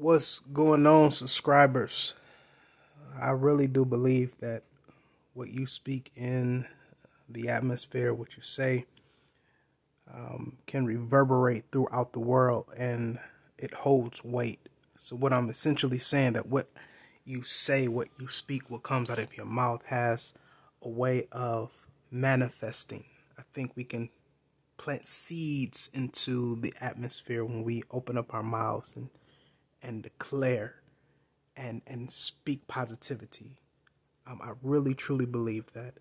What's going on, subscribers? I really do believe that what you speak in the atmosphere, what you say, um, can reverberate throughout the world and it holds weight. So, what I'm essentially saying that what you say, what you speak, what comes out of your mouth has a way of manifesting. I think we can plant seeds into the atmosphere when we open up our mouths and and declare and and speak positivity. Um, I really truly believe that.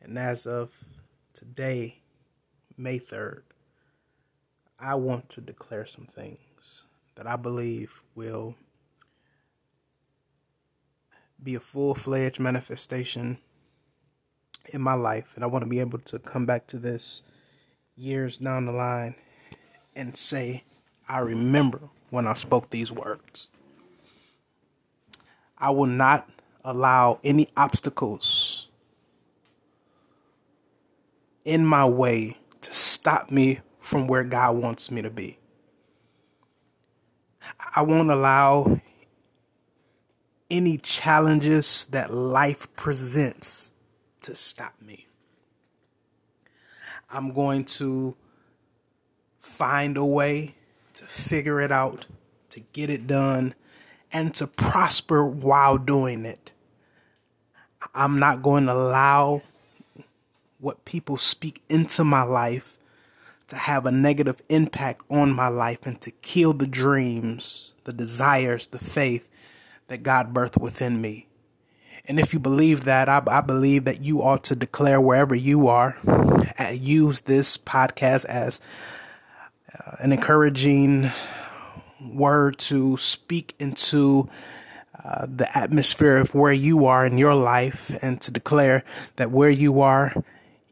And as of today, May 3rd, I want to declare some things that I believe will be a full fledged manifestation in my life. And I want to be able to come back to this years down the line and say, I remember when I spoke these words. I will not allow any obstacles in my way to stop me from where God wants me to be. I won't allow any challenges that life presents to stop me. I'm going to find a way to figure it out, to get it done, and to prosper while doing it. I'm not going to allow what people speak into my life to have a negative impact on my life and to kill the dreams, the desires, the faith that God birthed within me. And if you believe that, I, I, believe that you ought to declare wherever you are, uh, use this podcast as uh, an encouraging word to speak into uh, the atmosphere of where you are in your life and to declare that where you are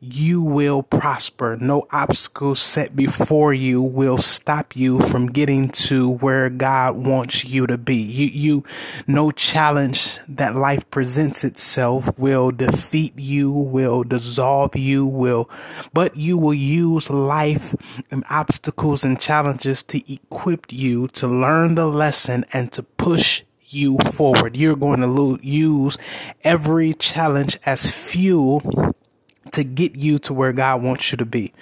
you will prosper. No obstacles set before you will stop you from getting to where God wants you to be. You, you, no challenge that life presents itself will defeat you, will dissolve you, will, but you will use life and obstacles and challenges to equip you to learn the lesson and to push you forward. You're going to lo- use every challenge as fuel to get you to where God wants you to be.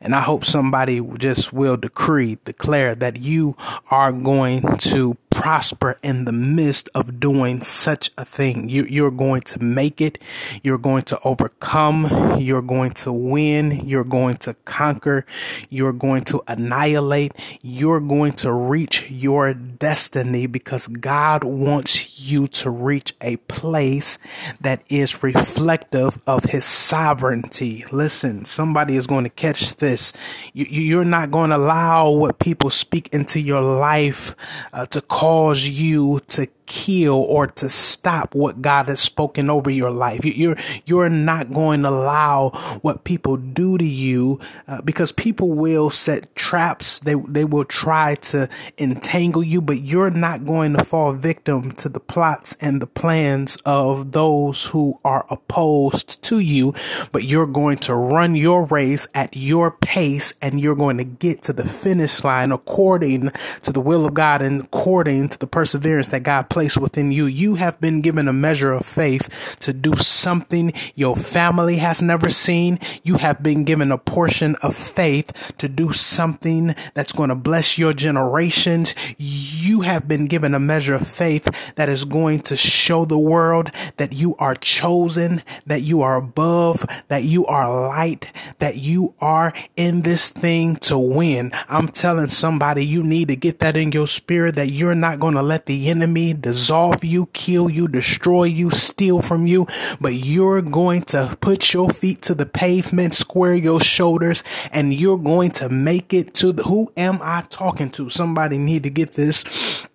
And I hope somebody just will decree, declare that you are going to prosper in the midst of doing such a thing. You, you're going to make it. You're going to overcome. You're going to win. You're going to conquer. You're going to annihilate. You're going to reach your destiny because God wants you to reach a place that is reflective of his sovereignty. Listen, somebody is going to catch this. You, you're not going to allow what people speak into your life uh, to cause you to kill or to stop what God has spoken over your life. You're you're not going to allow what people do to you uh, because people will set traps. They they will try to entangle you, but you're not going to fall victim to the plots and the plans of those who are opposed to you. But you're going to run your race at your pace, and you're going to get to the finish line according to the will of God and according to the perseverance that God placed within you. You have been given a measure of faith to do something your family has never seen. You have been given a portion of faith to do something that's going to bless your generations. You have been given a measure of faith that is going to show the world that you are chosen, that you are above, that you are light, that you are in this thing to win. I'm telling somebody you need to get that in your spirit that you're not going to let the enemy dissolve you, kill you, destroy you, steal from you, but you're going to put your feet to the pavement, square your shoulders, and you're going to make it to the, who am I talking to? Somebody need to get this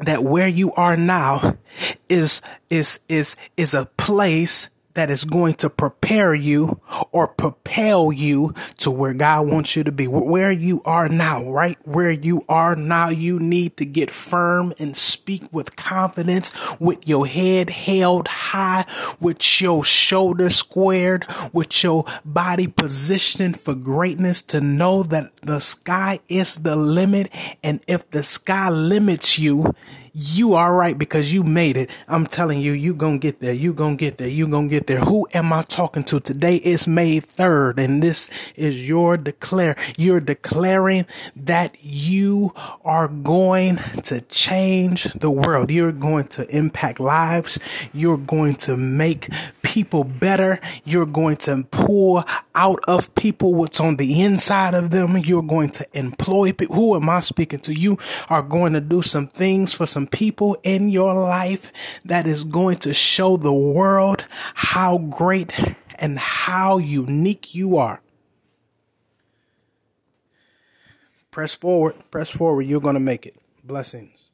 that where you are now is is is is a place that is going to prepare you or propel you to where God wants you to be. Where you are now, right where you are now, you need to get firm and speak with confidence with your head held high, with your shoulders squared, with your body positioned for greatness to know that the sky is the limit. And if the sky limits you, you are right because you made it. I'm telling you, you gonna get there. You gonna get there. You gonna get there. Who am I talking to today? It's May 3rd and this is your declare. You're declaring that you are going to change the world. You're going to impact lives. You're going to make people better. You're going to pull out of people what's on the inside of them. You're going to employ people. Who am I speaking to? You are going to do some things for some people in your life that is going to show the world how great and how unique you are. Press forward, press forward. You're going to make it. Blessings.